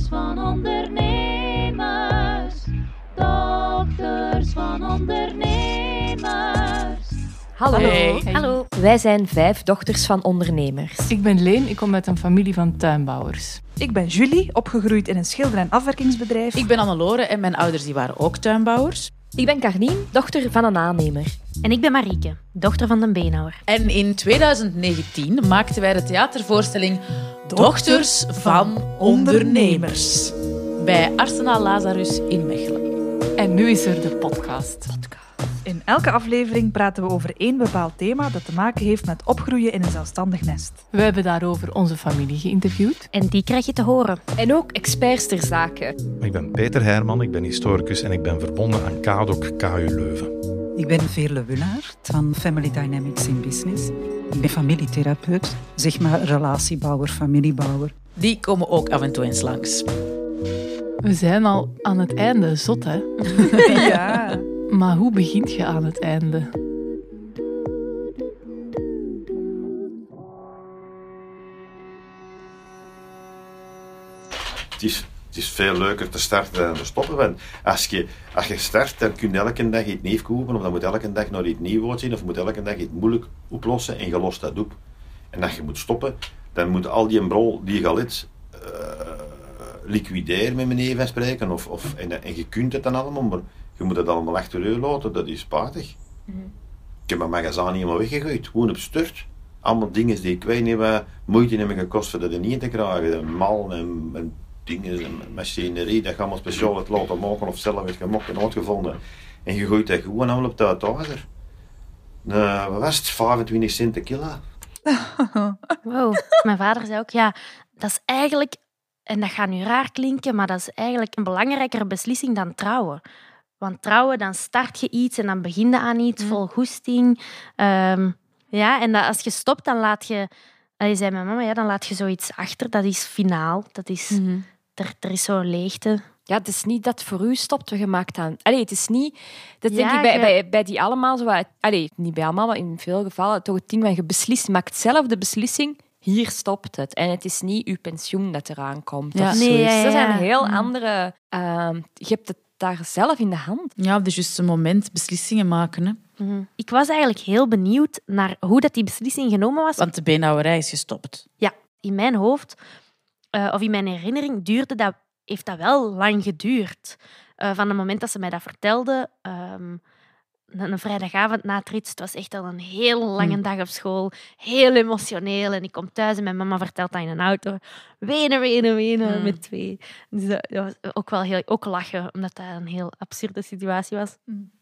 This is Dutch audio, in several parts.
Dochters van ondernemers. Dochters van ondernemers. Hallo. Hey. Hallo. Wij zijn vijf dochters van ondernemers. Ik ben Leen, ik kom uit een familie van tuinbouwers. Ik ben Julie, opgegroeid in een schilder- en afwerkingsbedrijf. Ik ben Annelore en mijn ouders die waren ook tuinbouwers. Ik ben Carnien, dochter van een aannemer. En ik ben Marieke, dochter van de beenhouwer. En in 2019 maakten wij de theatervoorstelling Dochters van Ondernemers bij Arsenaal Lazarus in Mechelen. En nu is er de podcast. In elke aflevering praten we over één bepaald thema dat te maken heeft met opgroeien in een zelfstandig nest. We hebben daarover onze familie geïnterviewd. En die krijg je te horen. En ook experts ter zake. Ik ben Peter Herman, ik ben historicus en ik ben verbonden aan KADOK KU Leuven. Ik ben Veerle Wullaert van Family Dynamics in Business. Ik ben familietherapeut, zeg maar relatiebouwer, familiebouwer. Die komen ook af en toe eens langs. We zijn al aan het einde, zot hè? ja. Maar hoe begint je aan het einde? Het is, het is veel leuker te starten dan te stoppen. Want als je, als je start, dan kun je elke dag iets nieuws kopen, of dan moet elke dag nog iets nieuws zien, of je moet elke dag iets moeilijk oplossen en je lost dat op. En als je moet stoppen, dan moet al die brol die je al eh, liquideren met meneer van spreken. Of, of, en, en je kunt het dan allemaal, maar je moet het allemaal achter je laten, dat is spijtig. Ik heb mijn magazijn helemaal weggegooid, gewoon op sturt. Allemaal dingen die ik weet niet wat moeite hebben gekost voor dat er niet te krijgen. Mal en, en dingen, en machinerie, dat je allemaal speciaal het laten maken of zelf heeft gemokt en uitgevonden. En je gooit dat gewoon allemaal op de uitdager. Nou, wat was het? 25 cent per kilo. Wow. Mijn vader zei ook, ja, dat is eigenlijk, en dat gaat nu raar klinken, maar dat is eigenlijk een belangrijkere beslissing dan trouwen. Want trouwen, dan start je iets en dan begin je aan iets vol goesting. Ehm, ja, en dat, als je stopt, dan laat je... Je zei mijn mama, ja, dan laat je zoiets achter. Dat is finaal. Dat is, er, er is zo'n leegte. Ja, het is niet dat voor u stopt, we gemaakt aan. Allee, het is niet... Dat denk Ja, ik bij, je- bij, bij die allemaal zo... wat- Allee, niet bij allemaal, maar in veel gevallen toch het ding van je beslist, je maakt zelf de beslissing, hier stopt het. En het is niet uw pensioen dat eraan komt. Ja. of Nee, ja, Dat zijn heel andere... ehm, je hebt het daar zelf in de hand. Ja, op de juiste moment beslissingen maken. Hè? Ik was eigenlijk heel benieuwd naar hoe dat die beslissing genomen was. Want de beenhouwerij is gestopt. Ja, in mijn hoofd, eh, of in mijn herinnering, duurde dat, heeft dat wel lang geduurd. Eh, van het moment dat ze mij dat vertelde, ehm, een vrijdagavond na het rit, het was echt al een heel lange dag op school, heel emotioneel. En ik kom thuis en mijn mama vertelt dat in een auto. Wenen, wenen, wenen, Mm. met twee. Dus dat dat was ook wel heel, ook lachen, omdat dat een heel absurde situatie was.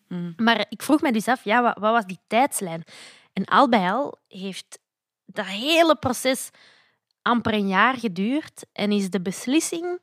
Mm. Maar ik vroeg me dus af, ja, wat, wat was die tijdslijn? En al bij al heeft dat hele proces amper een jaar geduurd en is de beslissing,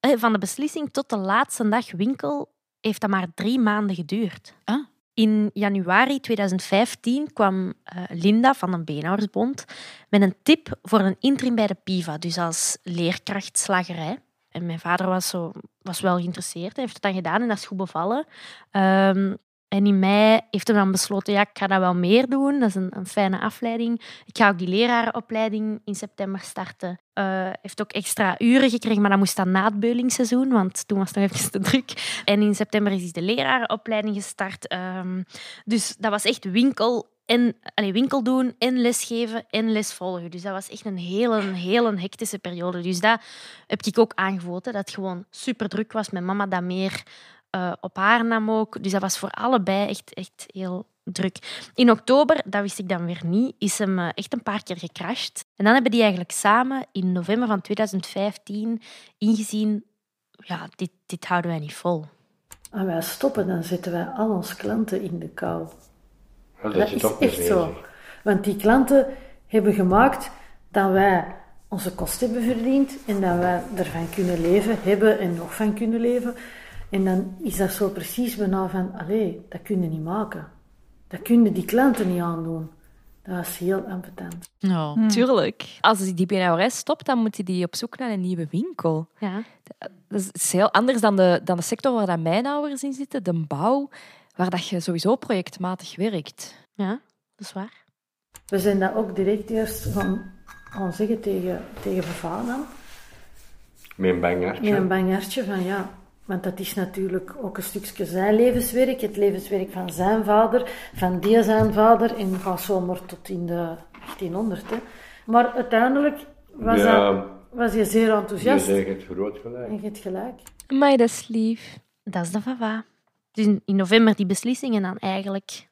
eh, van de beslissing tot de laatste dag winkel, heeft dat maar drie maanden geduurd. Ah. In januari 2015 kwam eh, Linda van de Beenhouwersbond met een tip voor een interim bij de PIVA, dus als leerkracht slagerij. En mijn vader was, zo, was wel geïnteresseerd, hij heeft het dan gedaan en dat is goed bevallen. Ehm, en in mei heeft hij dan besloten, ja, ik ga dat wel meer doen. Dat is een, een fijne afleiding. Ik ga ook die lerarenopleiding in september starten. Eh heeft ook extra uren gekregen, maar dat moest dan na het beulingsseizoen, want toen was het nog even te druk. En in september is de lerarenopleiding gestart. Ehm, dus dat was echt winkel en allee, winkel doen en lesgeven en les volgen. Dus dat was echt een hele, hele hectische periode. Dus dat heb ik ook aangevoeld, dat het gewoon super druk was. Mijn mama dat meer eh, op haar nam ook. Dus dat was voor allebei echt, echt heel druk. In oktober, dat wist ik dan weer niet, is hem eh, echt een paar keer gecrashed. En dan hebben die eigenlijk samen in november van 2015 ingezien, ja, dit, dit houden wij niet vol. Als wij stoppen, dan zetten wij al onze klanten in de kou. Dat, Dat is echt zo. Want die klanten hebben gemaakt dat wij onze kosten hebben verdiend en dat wij ervan kunnen leven, hebben en nog van kunnen leven. En dan is dat zo precies bijna van, allee, dat kun je niet maken. Dat kunnen die klanten niet aandoen. Dat was heel ambetant. Ja. Tuurlijk. Als die beenhouwerij stopt, dan moet die op zoek naar een nieuwe winkel. Ja. Dat is heel anders dan de, dan de sector waar dat mijnhouders in zitten, de bouw, waar dat je sowieso projectmatig werkt. ja, dat is waar. We zijn dat ook direct eerst gaan, gaan zeggen tegen, tegen mijn vader. Met een bang hartje. Met een van ja. Want dat is natuurlijk ook een stukje zijn levenswerk, het levenswerk van zijn vader, van die zijn vader, en gaat zomaar tot in de 1800. Hè. Maar uiteindelijk was, Ja. dat, was je zeer enthousiast. Je zegt het groot gelijk. En je hebt gelijk. Maar dat is lief. Dat is de vava. Dus in, november die beslissing en dan eigenlijk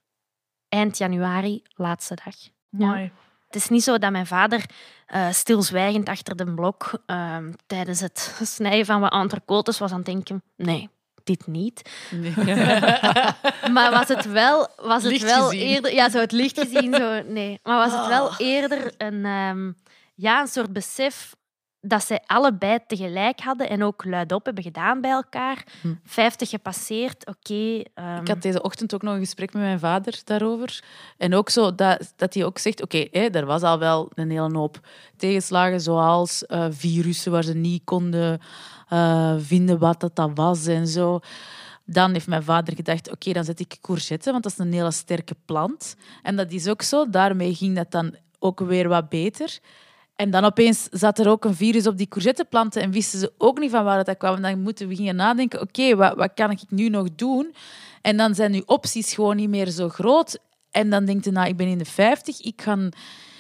eind januari, laatste dag. Mooi. Het is niet zo dat mijn vader eh, stilzwijgend achter de blok ehm, tijdens het snijden van wat entrecotes was aan het denken, nee, dit niet. maar was het wel, was het Licht wel gezien. eerder... Ja, zo het licht gezien, zo, nee. Maar was het wel eerder een, ehm, ja, een soort besef dat zij allebei tegelijk hadden en ook luidop hebben gedaan bij elkaar. Hm. 50 gepasseerd, oké. ehm, Ik had deze ochtend ook nog een gesprek met mijn vader daarover. En ook zo dat, dat hij ook zegt, oké, er was al wel een hele hoop tegenslagen, zoals eh, virussen waar ze niet konden eh, vinden wat dat, dat was en zo. Dan heeft mijn vader gedacht, oké, dan zet ik courgette, want dat is een hele sterke plant. En dat is ook zo. Daarmee ging dat dan ook weer wat beter. En dan opeens zat er ook een virus op die courgetteplanten en wisten ze ook niet van waar dat kwam. Dan moeten we gingen nadenken, oké, wat, wat kan ik nu nog doen? En dan zijn uw opties gewoon niet meer zo groot. En dan denkt je, nou, ik ben in de 50, ik ga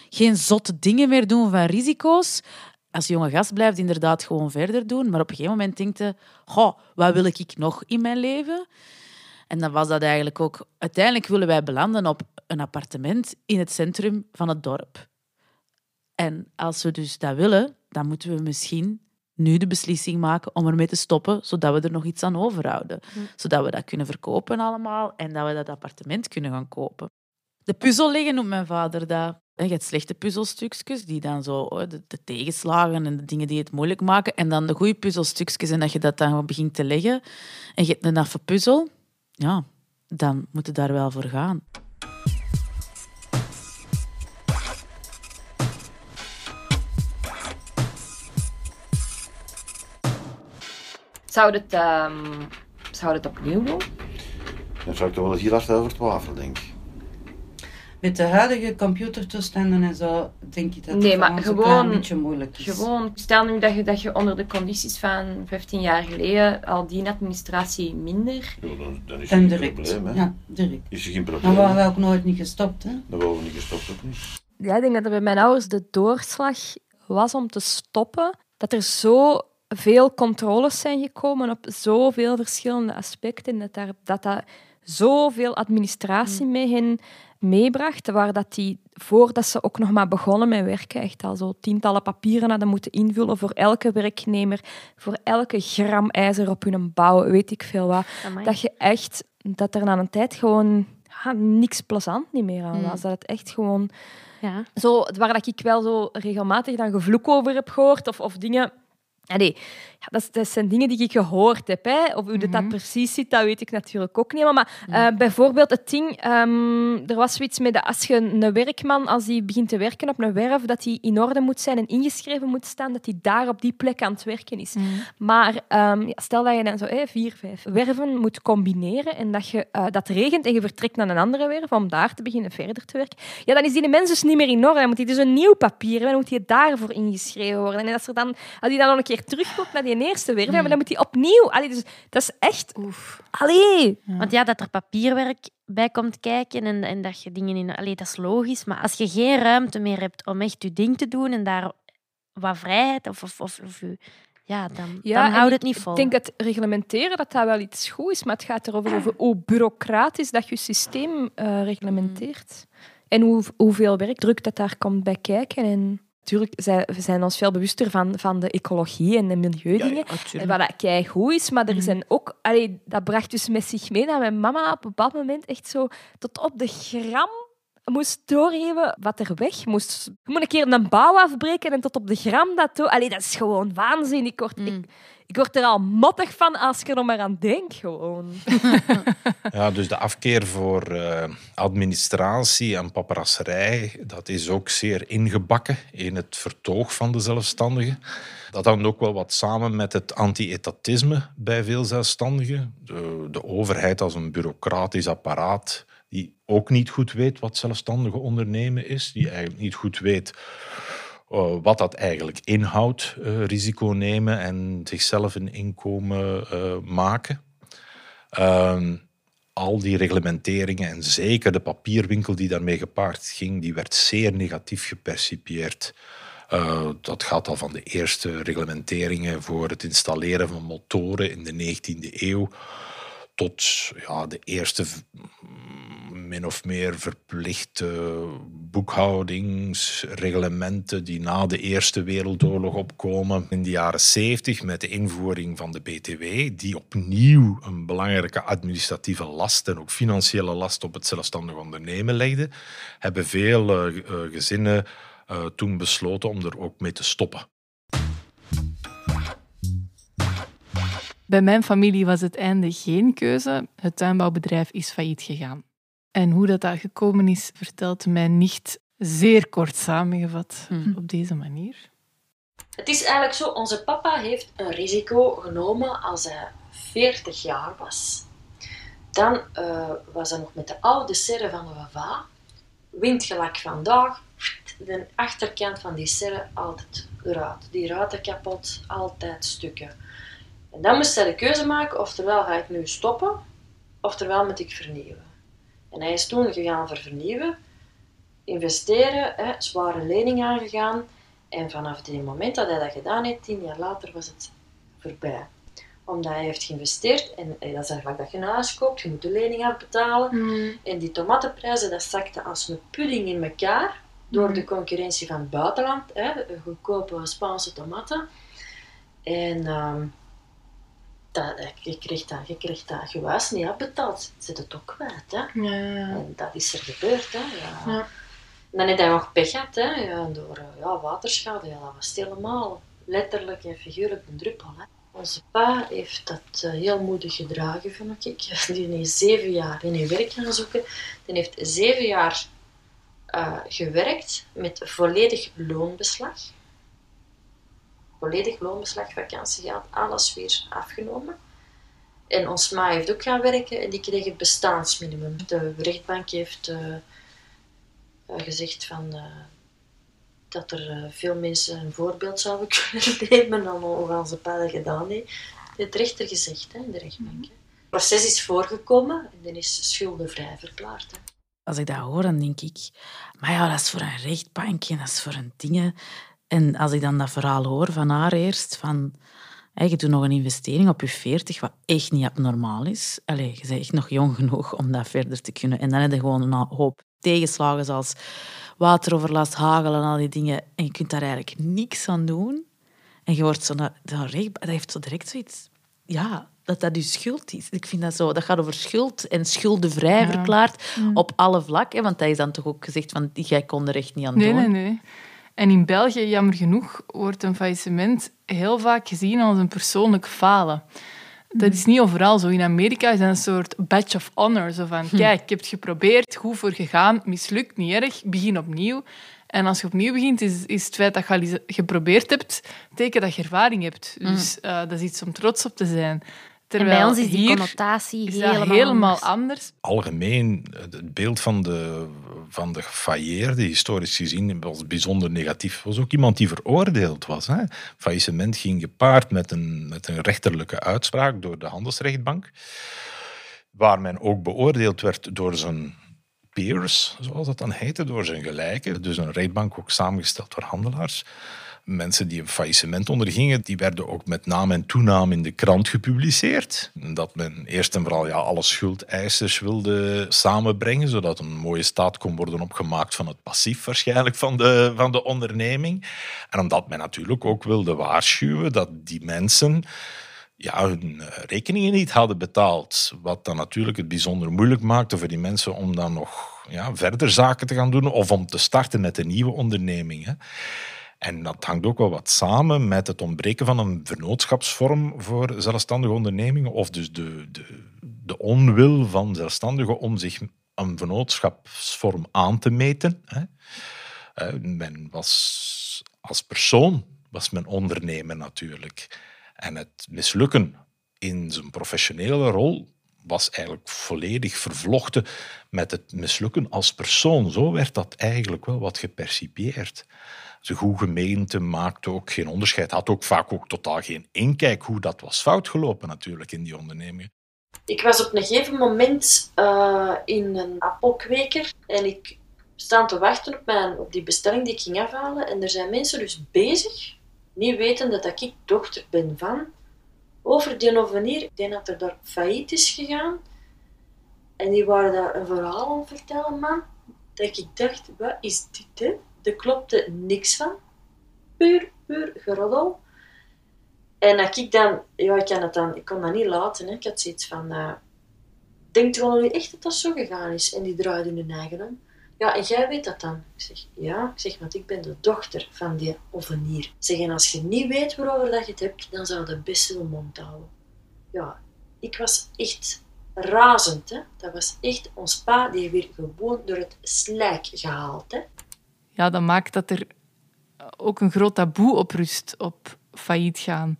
geen zotte dingen meer doen van risico's. Als jonge gast blijft inderdaad gewoon verder doen. Maar op een gegeven moment denkt je, goh, wat wil ik nog in mijn leven? En dan was dat eigenlijk ook... Uiteindelijk willen wij belanden op een appartement in het centrum van het dorp. En als we dus dat willen, dan moeten we misschien nu de beslissing maken om ermee te stoppen, zodat we er nog iets aan overhouden. Zodat we dat kunnen verkopen allemaal en dat we dat appartement kunnen gaan kopen. De puzzel leggen noemt mijn vader dat. Je hebt slechte puzzelstukjes, die dan zo, oh, de, de tegenslagen en de dingen die het moeilijk maken. En dan de goede puzzelstukjes en dat je dat dan begint te leggen. En je hebt een affe puzzel, ja, dan moet je daar wel voor gaan. Zou het, ehm, zou het opnieuw doen? Dan zou ik toch wel eens heel hard over twijfelen, denk ik. Met de huidige computertoestanden en zo, denk ik dat het Nee, maar ons een beetje moeilijk is. Gewoon, stel nu dat je, dat je onder de condities van 15 jaar geleden al die administratie minder. Ja, dan, dan is Dan er geen direct. probleem, hè. Ja, direct. Is er geen Dan probleem. waren we ook nooit niet gestopt, hè? Dan waren we niet gestopt, ook niet. Ja, ik denk dat er bij mijn ouders de doorslag was om te stoppen. Dat er zo veel controles zijn gekomen op zoveel verschillende aspecten. Dat daar, dat, dat zoveel administratie Mm. mee hen meebracht. Waar dat die, voordat ze ook nog maar begonnen met werken, echt al zo tientallen papieren hadden moeten invullen voor elke werknemer, voor elke gram ijzer op hun bouw, weet ik veel wat. Amai. Dat je echt, dat er na een tijd gewoon ja, niks plezant niet meer aan Mm. was. Dat het echt gewoon Ja. zo, waar dat ik wel zo regelmatig dan gevloek over heb gehoord, of, of dingen... Allee, ja, dat, dat zijn dingen die ik gehoord heb. Hè. Of hoe dat, dat precies zit, dat weet ik natuurlijk ook niet. Maar, maar eh, bijvoorbeeld het ding... ehm, er was zoiets met dat als je een werkman, als die begint te werken op een werf, dat hij in orde moet zijn en ingeschreven moet staan, dat hij daar op die plek aan het werken is. Maar ehm, ja, stel dat je dan zo vier, vijf werven moet combineren en dat, je, eh, dat regent en je vertrekt naar een andere werf om daar te beginnen verder te werken, ja, dan is die mens dus niet meer in orde. Dan moet hij dus een nieuw papier hebben, dan moet hij daarvoor ingeschreven worden. En als, er dan, als hij dan nog een keer terugkomt naar die eerste werf, ja, maar dan moet hij opnieuw... Allee, dus, dat is echt... Allee! Want ja, dat er papierwerk bij komt kijken en, en dat je dingen in... Allee, dat is logisch, maar als je geen ruimte meer hebt om echt je ding te doen en daar wat vrijheid of... of, of, of je- ja, dan, dan houdt het niet vol. Ik denk dat reglementeren dat dat wel iets goed is, maar het gaat erover over hoe bureaucratisch dat je systeem eh, reglementeert. En hoe, hoeveel werkdruk dat daar komt bij kijken. En natuurlijk, zij, we zijn ons veel bewuster van, van de ecologie en de milieudingen. en wat dat kei goed is, maar er zijn ook... Allee, dat bracht dus met zich mee dat mijn mama op een bepaald moment echt zo tot op de gram moest doorgeven wat er weg moest. Je moet een keer een bouw afbreken en tot op de gram dat doen. Allee, dat is gewoon waanzin. Ik word, ik, ik word er al mottig van als ik er nog maar aan denk. Gewoon. Ja, dus de afkeer voor eh, administratie en paperasserij, dat is ook zeer ingebakken in het vertoog van de zelfstandigen. Dat hangt ook wel wat samen met het anti-etatisme bij veel zelfstandigen. De, de overheid als een bureaucratisch apparaat die ook niet goed weet wat zelfstandige ondernemen is, die eigenlijk niet goed weet eh, wat dat eigenlijk inhoudt, eh, risico nemen en zichzelf een inkomen eh, maken. Ehm, al die reglementeringen en zeker de papierwinkel die daarmee gepaard ging, die werd zeer negatief gepercipieerd. Dat gaat al van de eerste reglementeringen voor het installeren van motoren in de 19e eeuw tot ja, de eerste min of meer verplichte boekhoudingsreglementen die na de Eerste Wereldoorlog opkomen in de jaren 70 met de invoering van de BTW, die opnieuw een belangrijke administratieve last en ook financiële last op het zelfstandig ondernemen legde, hebben veel uh, gezinnen uh, toen besloten om er ook mee te stoppen. Bij mijn familie was het einde geen keuze. Het tuinbouwbedrijf is failliet gegaan. En hoe dat, dat gekomen is, vertelt mij nicht zeer kort samengevat Mhm. op deze manier. Het is eigenlijk zo, onze papa heeft een risico genomen als hij 40 jaar was. Dan eh, was hij nog met de oude serre van de Wava. Windgelak vandaag, de achterkant van die serre altijd eruit. Die ruiten kapot, altijd stukken. En dan moest hij de keuze maken, oftewel ga ik nu stoppen, oftewel moet ik vernieuwen. En hij is toen gegaan voor vernieuwen, investeren, hè, zware lening aangegaan. En vanaf het moment dat hij dat gedaan heeft, tien jaar later, was het voorbij. Omdat hij heeft geïnvesteerd, en eh, dat is eigenlijk dat je een huis koopt, je moet de lening afbetalen. En die tomatenprijzen, dat zakte als een pudding in elkaar, door de concurrentie van het buitenland, hè, goedkope Spaanse tomaten. En ehm, dat, dat- je kreeg dat, je kreeg dat gewas niet afbetaald. Zit het ook kwijt, hè. En dat is er gebeurd, hè. Ja. Ja. En dan heeft hij nog pech gehad, hè, ja, door eh, ja, waterschade. Ja, dat was helemaal letterlijk en figuurlijk een druppel. Hè. Onze pa heeft dat eh, heel moedig gedragen, vind ik. Die heeft zeven jaar in werk gaan zoeken. Die heeft zeven jaar eh, gewerkt met volledig loonbeslag. Volledig loonbeslag, vakantiegeld, alles weer afgenomen. En ons ma heeft ook gaan werken en die kreeg het bestaansminimum. De rechtbank heeft eh, eh, gezegd van, eh, dat er veel mensen een voorbeeld zouden kunnen nemen dan hoe onze pa gedaan heeft. Dat de rechter gezegd hè, de rechtbank. Het proces is voorgekomen en dan is schuldenvrij verklaard. Hè. Als ik dat hoor, dan denk ik... Maar ja, dat is voor een rechtbank en dat is voor een dingen. En als ik dan dat verhaal hoor van haar eerst, van... hè, je doet nog een investering op je 40, wat echt niet abnormaal is. Allee, je bent echt nog jong genoeg om dat verder te kunnen. En dan heb je gewoon een hoop tegenslagen zoals wateroverlast, hagel en al die dingen. En je kunt daar eigenlijk niks aan doen. En je wordt zo naar. Dat heeft zo direct zoiets... Ja, dat dat je schuld is. Ik vind dat zo... Dat gaat over schuld en schuldenvrij Ja. verklaard Mm. op alle vlakken. Want dat is dan toch ook gezegd van... Jij kon er echt niet aan Nee, doen. nee, nee. En in België, jammer genoeg, wordt een faillissement heel vaak gezien als een persoonlijk falen. Dat is niet overal zo. In Amerika is dat een soort badge of honor. Zo van, kijk, ik heb het geprobeerd, goed voor gegaan, mislukt, niet erg, begin opnieuw. En als je opnieuw begint, is, is het feit dat je al geprobeerd hebt, teken dat je ervaring hebt. Dus eh, dat is iets om trots op te zijn. Terwijl en bij ons is die connotatie is helemaal, helemaal anders. anders. algemeen het beeld van de, van de gefailleerde, historisch gezien, was bijzonder negatief. was ook iemand die veroordeeld was. Hè. Faillissement ging gepaard met een, met een rechterlijke uitspraak door de handelsrechtbank, waar men ook beoordeeld werd door zijn peers, zoals dat dan heette, door zijn gelijken. Dus een rechtbank ook samengesteld door handelaars. Mensen die een faillissement ondergingen, die werden ook met naam en toenaam in de krant gepubliceerd. Dat men eerst en vooral ja, alle schuldeisers wilde samenbrengen, zodat een mooie staat kon worden opgemaakt van het passief waarschijnlijk van de, van de onderneming. En omdat men natuurlijk ook wilde waarschuwen dat die mensen ja, hun eh, rekeningen niet hadden betaald. Wat dan natuurlijk het bijzonder moeilijk maakte voor die mensen om dan nog ja, verder zaken te gaan doen of om te starten met een nieuwe onderneming. Hè. En dat hangt ook wel wat samen met het ontbreken van een vennootschapsvorm voor zelfstandige ondernemingen, of dus de, de, de onwil van zelfstandigen om zich een vennootschapsvorm aan te meten. Hè. Eh, Men was als persoon was men ondernemer natuurlijk. En het mislukken in zijn professionele rol was eigenlijk volledig vervlochten met het mislukken als persoon. Zo werd dat eigenlijk wel wat gepercipieerd. Zijn goed gemeente maakte ook geen onderscheid. Had ook vaak ook totaal geen inkijk hoe dat was fout gelopen natuurlijk in die ondernemingen. Ik was op een gegeven moment uh, in een appelkweker en ik sta te wachten op, mijn, op die bestelling die ik ging afhalen. En er zijn mensen dus bezig, niet wetende dat ik dochter ben van, over die ovenier. Ik denk dat er daar failliet is gegaan. En die waren daar een verhaal aan vertellen, man. Dat ik dacht, wat is dit, hè? Er klopte niks van. Puur, puur geroddel. En dat ik dan, ja, ik kan het dan, ik kon dat niet laten. Hè. Ik had zoiets van, uh, denkt u echt dat dat zo gegaan is? En die draaide hun eigen om. Ja, en jij weet dat dan? Ik zeg, ja. Ik zeg, want ik ben de dochter van die ovenier. Zeg, en als je niet weet waarover dat je het hebt, dan zou je best wel mond houden. Ja, ik was echt razend. Hè. Dat was echt ons pa die weer gewoon door het slijk gehaald. Hè. Ja, dat maakt dat er ook een groot taboe op rust, op failliet gaan.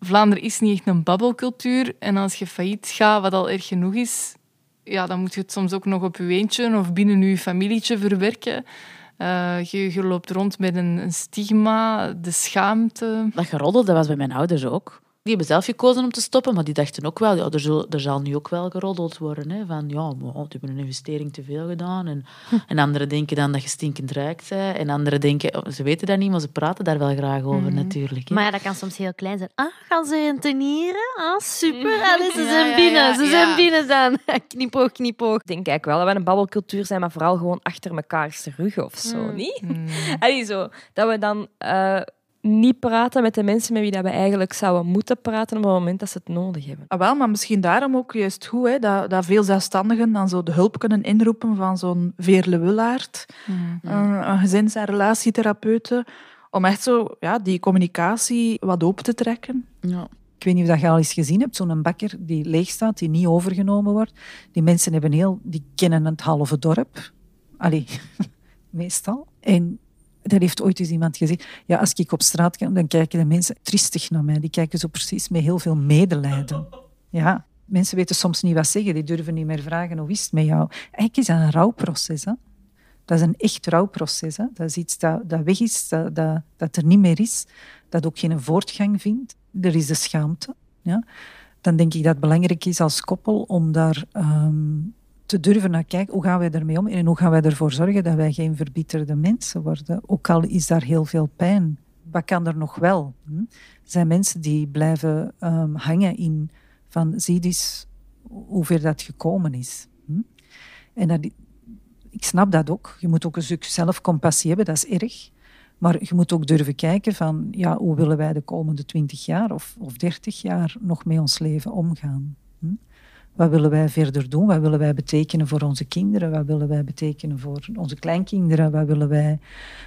Vlaanderen is niet echt een babbelcultuur. En als je failliet gaat, wat al erg genoeg is, ja, dan moet je het soms ook nog op je eentje of binnen je familietje verwerken. Uh, je, loopt rond met een, een, stigma, de schaamte. Dat geroddel, dat was bij mijn ouders ook. Die hebben zelf gekozen om te stoppen, maar die dachten ook wel, ja, er, zal, er zal nu ook wel geroddeld worden. Hè, van, ja, die hebben een investering te veel gedaan. En, hm. en anderen denken dan dat je stinkend rijk bent. En anderen denken, oh, ze weten dat niet, maar ze praten daar wel graag over mhm. natuurlijk. Hè. Maar ja, dat kan soms heel klein zijn. Ah, gaan ze rentenieren? Ah, super. Allee, ze zijn binnen. ze zijn binnen dan. knipoog, knipoog. Ik denk eigenlijk wel dat we een babbelcultuur zijn, maar vooral gewoon achter mekaars rug of zo, mm. niet? Mm. Allee, zo, dat we dan... Uh, niet praten met de mensen met wie dat we eigenlijk zouden moeten praten op het moment dat ze het nodig hebben. Ah, wel, maar misschien daarom ook juist goed hè, dat, dat veel zelfstandigen dan zo de hulp kunnen inroepen van zo'n Veerle Willaert, mm. een, een gezins- en relatietherapeute, om echt zo ja, die communicatie wat open te trekken. Ja. Ik weet niet of je al eens gezien hebt, zo'n bakker die leeg staat, die niet overgenomen wordt. Die mensen hebben heel, die kennen het halve dorp. Allee, meestal. En dat heeft ooit eens iemand gezegd. Ja, als ik op straat ga, dan kijken de mensen triestig naar mij. Die kijken zo precies met heel veel medelijden. Ja, mensen weten soms niet wat zeggen. Die durven niet meer vragen, hoe is het met jou? Eigenlijk is dat een rouwproces. Hè? Dat is een echt rouwproces. Hè? Dat is iets dat, dat weg is, dat, dat, dat er niet meer is. Dat ook geen voortgang vindt. Er is de schaamte. Ja? Dan denk ik dat het belangrijk is als koppel om daar ehm, te durven naar kijken, hoe gaan wij ermee om en hoe gaan wij ervoor zorgen dat wij geen verbitterde mensen worden, ook al is daar heel veel pijn. Wat kan er nog wel? Hm? Er zijn mensen die blijven um, hangen in van zie eens hoe ver dat gekomen is. Hm? En dat, ik snap dat ook. Je moet ook een stuk zelfcompassie hebben, dat is erg. Maar je moet ook durven kijken van ja, hoe willen wij de komende twintig jaar of, of dertig jaar nog met ons leven omgaan. Hm? Wat willen wij verder doen? Wat willen wij betekenen voor onze kinderen? Wat willen wij betekenen voor onze kleinkinderen? Wat willen wij...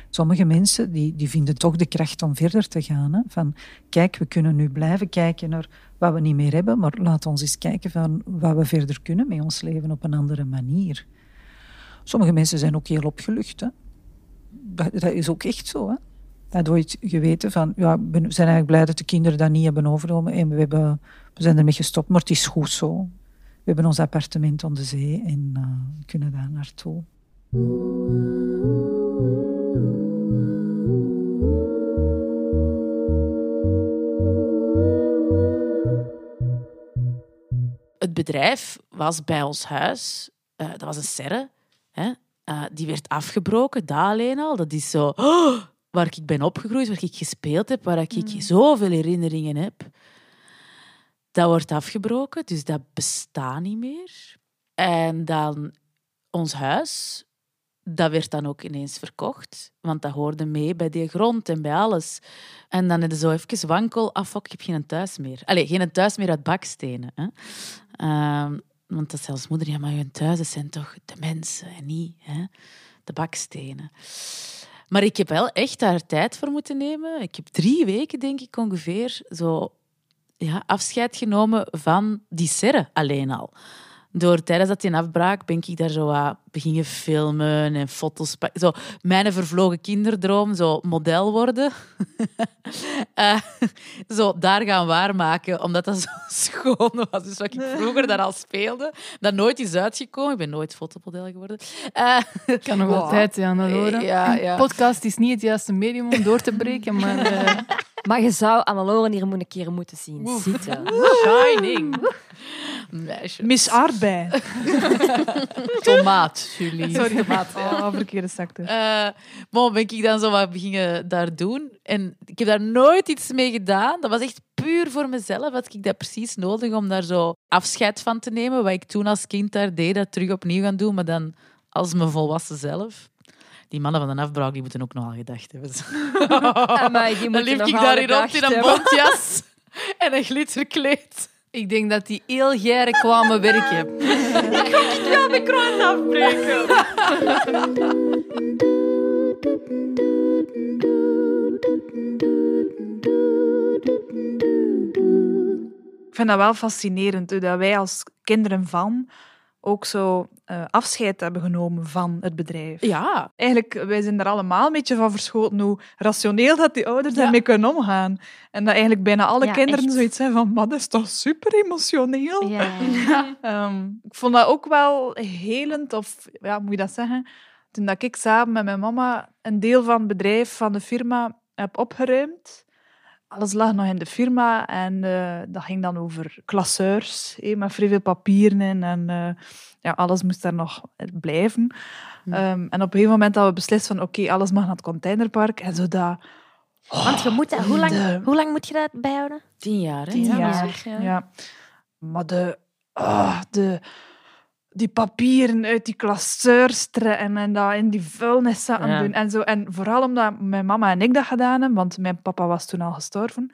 Sommige mensen die, die vinden toch de kracht om verder te gaan. Hè? Van, kijk, we kunnen nu blijven kijken naar wat we niet meer hebben, maar laat ons eens kijken van wat we verder kunnen met ons leven op een andere manier. Sommige mensen zijn ook heel opgelucht. Hè? Dat, is ook echt zo. Hè? Dat ooit geweten van, ja, we zijn eigenlijk blij dat de kinderen dat niet hebben overgenomen en we, hebben, we zijn ermee gestopt, maar het is goed zo. We hebben ons appartement aan de zee en uh, kunnen daar naartoe. Het bedrijf was bij ons huis. Uh, dat was een serre. Hè? Uh, die werd afgebroken, dat alleen al. Dat is zo... Oh, waar ik ben opgegroeid, waar ik gespeeld heb, waar ik mm. zoveel herinneringen heb. Dat wordt afgebroken, dus dat bestaat niet meer. En dan ons huis, dat werd dan ook ineens verkocht. Want dat hoorde mee bij die grond en bij alles. En dan is zo even wankel. Ah, fuck, ik heb geen thuis meer. Allee, geen thuis meer uit bakstenen. Hè? Uh, want dat zelfs moeder, ja, maar je thuis zijn toch de mensen en niet hè? de bakstenen. Maar ik heb wel echt daar tijd voor moeten nemen. Ik heb drie weken, denk ik, ongeveer zo ja, afscheid genomen van die serre alleen al. Door tijdens dat die afbraak ben ik daar zo wat beginnen filmen en foto's Zo, mijn vervlogen kinderdroom, zo model worden. uh, zo daar gaan waarmaken, omdat dat zo schoon was. Dus wat ik vroeger daar al speelde, dat nooit is uitgekomen. Ik ben nooit fotomodel geworden. Eh, Kan nog wow. altijd, ja, Laura. Ja, ja. Podcast is niet het juiste medium om door te breken, maar... eh, Maar je zou Anneloren hier een keer moeten zien zitten. Shining. Miss Aardbei. tomaat, Julie. Sorry, Oh, verkeerde sector. Eh, maar ben ik dan zo wat beginnen daar doen. En ik heb daar nooit iets mee gedaan. Dat was echt puur voor mezelf. Had ik dat precies nodig om daar zo afscheid van te nemen. Wat ik toen als kind daar deed, dat terug opnieuw gaan doen. Maar dan als mijn volwassen zelf. Die mannen van de afbraak, die moeten ook nogal gedacht hebben. Amai, die dan liep ik daarin rond in een bontjas en een glitterkleed. Ik denk dat die heel geren kwamen werken. Ja, mijn kroon afbreken. Ik vind dat wel fascinerend, hoe dat wij als kinderen van ook zo eh, afscheid hebben genomen van het bedrijf. Ja. Eigenlijk, wij zijn er allemaal een beetje van verschoten hoe rationeel dat die ouders daarmee kunnen omgaan. En dat eigenlijk bijna alle Ja, kinderen echt. zoiets hebben van, maar dat is toch super emotioneel? Ja. Ehm, ik vond dat ook wel helend, of ja, moet je dat zeggen? Toen dat ik samen met mijn mama een deel van het bedrijf, van de firma, heb opgeruimd. Alles lag nog in de firma en eh, dat ging dan over klasseurs, hé, met vrij veel papieren in en eh, ja, alles moest daar nog blijven. Ehm, en op een gegeven moment dat we beslist van oké, alles mag naar het containerpark en zo dat... Want je moet dat, hoe, lang, de- hoe lang moet je dat bijhouden? Tien jaar, hè? Tien Ja, jaar. ja. Ja. Maar de, ah, de, die papieren uit die klasseurs tre- en, en dat in die vuilnis zaten Ja. doen. En, zo. en vooral omdat mijn mama en ik dat gedaan hebben, want mijn papa was toen al gestorven.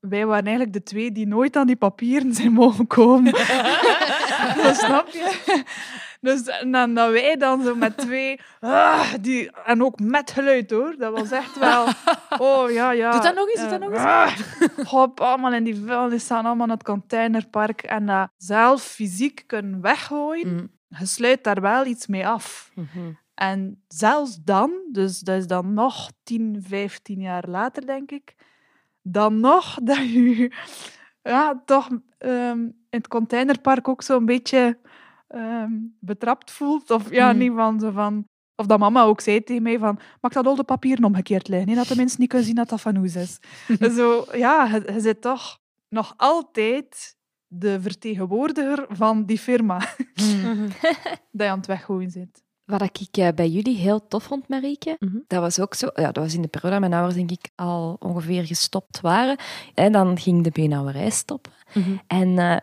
Wij waren eigenlijk de twee die nooit aan die papieren zijn mogen komen. dat snap je? Dus en dan dat wij dan zo met twee... ah, die, en ook met geluid, hoor. Dat was echt wel... Oh, ja, ja. Doe dat nog eens, doe dat nog eens. ah, Hop, allemaal in die vuilnis staan, allemaal in het containerpark. En dat zelf fysiek kunnen weggooien, Mm. je sluit daar wel iets mee af. En zelfs dan, dus dat is dan nog 10, 15 jaar later, denk ik, dan nog dat je ja, toch ehm, in het containerpark ook zo'n beetje ehm, betrapt voelt. Of ja, Mm. niet van zo van... Of dat mama ook zei tegen mij van, mag dat al de papieren omgekeerd liggen, dat de mensen niet kunnen zien dat dat van ons is. zo, ja, je, je zit toch nog altijd de vertegenwoordiger van die firma dat je aan het weggooien zit. Wat ik eh, bij jullie heel tof vond, Marieke, Mhm. dat was ook zo... Ja, dat was in de periode dat mijn ouders, denk ik, al ongeveer gestopt waren. En dan ging de beenhouwerij stoppen. Mhm. En eh,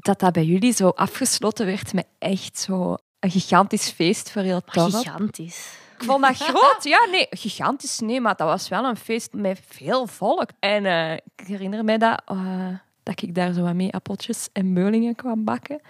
dat dat bij jullie zo afgesloten werd met echt zo een gigantisch feest voor heel het dorp. Gigantisch. Ik vond dat groot. Ja, nee, gigantisch nee, maar dat was wel een feest met veel volk. En eh, ik herinner mij dat, eh, dat ik daar zo wat mee appeltjes en beulingen kwam bakken.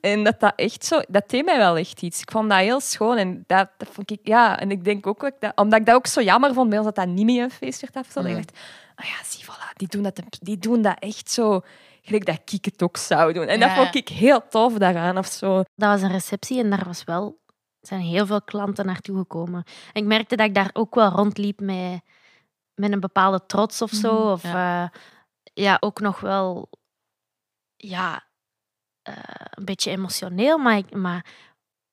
En dat dat echt zo... Dat deed mij wel echt iets. Ik vond dat heel schoon. En dat, dat vond ik... Ja, en ik denk ook... dat omdat ik dat ook zo jammer vond bij ons dat dat niet meer een feest werd afgesloten. Ik dacht, oh ja, zie, voilà. Die doen dat, die doen dat echt zo... Gelijk dat ik het ook zou doen. En dat vond ik heel tof daaraan. Of zo. Dat was een receptie en daar was wel, zijn heel veel klanten naartoe gekomen. En ik merkte dat ik daar ook wel rondliep met, met een bepaalde trots of zo. Mhm, of ja. ja, ook nog wel ja, eh, een beetje emotioneel, maar, ik, maar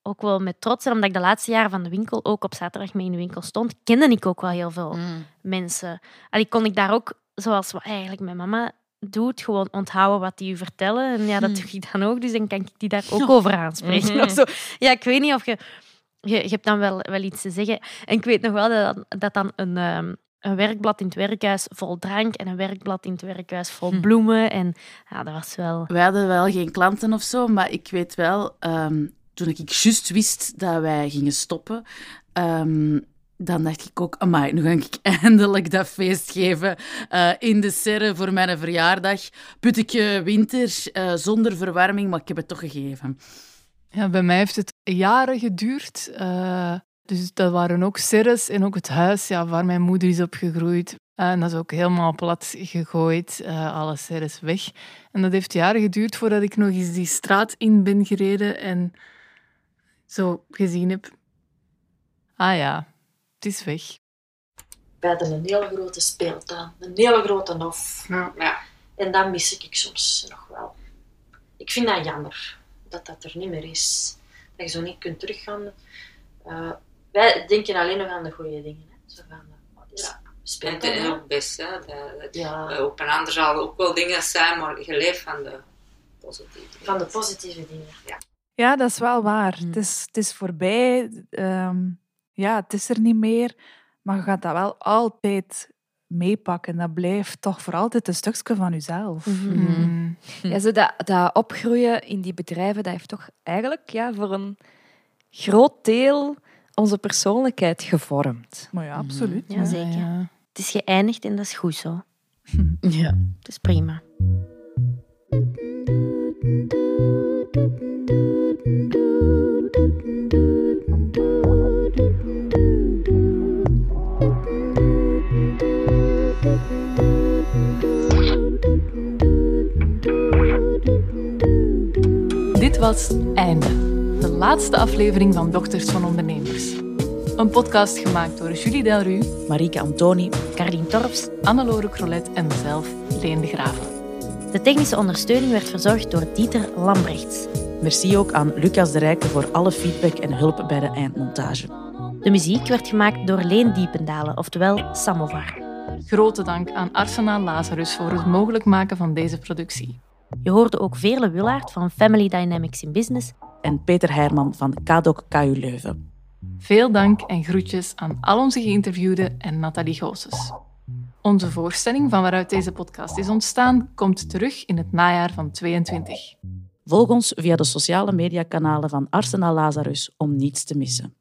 ook wel met trots. En omdat ik de laatste jaren van de winkel ook op zaterdag mee in de winkel stond, kende ik ook wel heel veel Mm. mensen. Allee, kon ik daar ook, zoals wat eigenlijk mijn mama doet, gewoon onthouden wat die u vertellen. En ja, dat Hmm. doe ik dan ook, dus dan kan ik die daar ook over aanspreken. Mhm. of zo. Ja, ik weet niet of je... Je, je hebt dan wel, wel iets te zeggen. En ik weet nog wel dat, dat dan een, ehm, een werkblad in het werkhuis vol drank en een werkblad in het werkhuis vol Hm. bloemen. En ja, dat was wel... Wij hadden wel geen klanten of zo, maar ik weet wel, ehm, toen ik juist wist dat wij gingen stoppen, ehm, dan dacht ik ook, amai, nu ga ik eindelijk dat feest geven eh, in de serre voor mijn verjaardag. Putteke winter, eh, zonder verwarming, maar ik heb het toch gegeven. Ja, bij mij heeft het jaren geduurd. eh, dus dat waren ook serres en ook het huis ja, waar mijn moeder is opgegroeid. Eh, en dat is ook helemaal plat gegooid, eh, alle serres weg. En dat heeft jaren geduurd voordat ik nog eens die straat in ben gereden en zo gezien heb. Ah ja, het is weg. wij hadden een hele grote speeltuin, een hele grote hof. Ja. En dat mis ik soms nog wel. Ik vind dat jammer, dat dat er niet meer is. Dat je zo niet kunt teruggaan. Eh, wij denken alleen nog aan de goede dingen. Hè. Zo van, uh, is Ja. dat? En Speelt het dat is wel? ook best, hè. Dat, dat, Ja. dat op een ander zal ook wel dingen zijn, maar je leeft van de positieve dingen. Van de positieve dingen. Ja. Ja, dat is wel waar. Het, is, het is voorbij. ehm, ja, het is er niet meer. Maar je gaat dat wel altijd meepakken. Dat blijft toch voor altijd een stukje van jezelf. Mm. Ja, zo dat, dat opgroeien in die bedrijven, dat heeft toch eigenlijk ja, voor een groot deel onze persoonlijkheid gevormd. Maar ja, absoluut. Ja, zeker. Het is geëindigd en dat is goed zo. Ja. Het is prima. Was Einde, de laatste aflevering van Dochters van Ondernemers. Een podcast gemaakt door Julie Delru, Marieke Antoni, Carlien Torps. Annelore Crolet en mezelf, Leen de Graven. De technische ondersteuning werd verzorgd door Dieter Lambrechts. Merci ook aan Lucas de Rijken voor alle feedback en hulp bij de eindmontage. De muziek werd gemaakt door Leen Diependalen, oftewel Samovar. Grote dank aan Arsenaal Lazarus voor het mogelijk maken van deze productie. Je hoorde ook Veerle Willaert van Family Dynamics in Business En Peter Heijman van KDOC KU Leuven. Veel dank en groetjes aan al onze geïnterviewden en Nathalie Goossens. Onze voorstelling van waaruit deze podcast is ontstaan komt terug in het najaar van 22. Volg ons via de sociale mediakanalen van Arsenal Lazarus om niets te missen.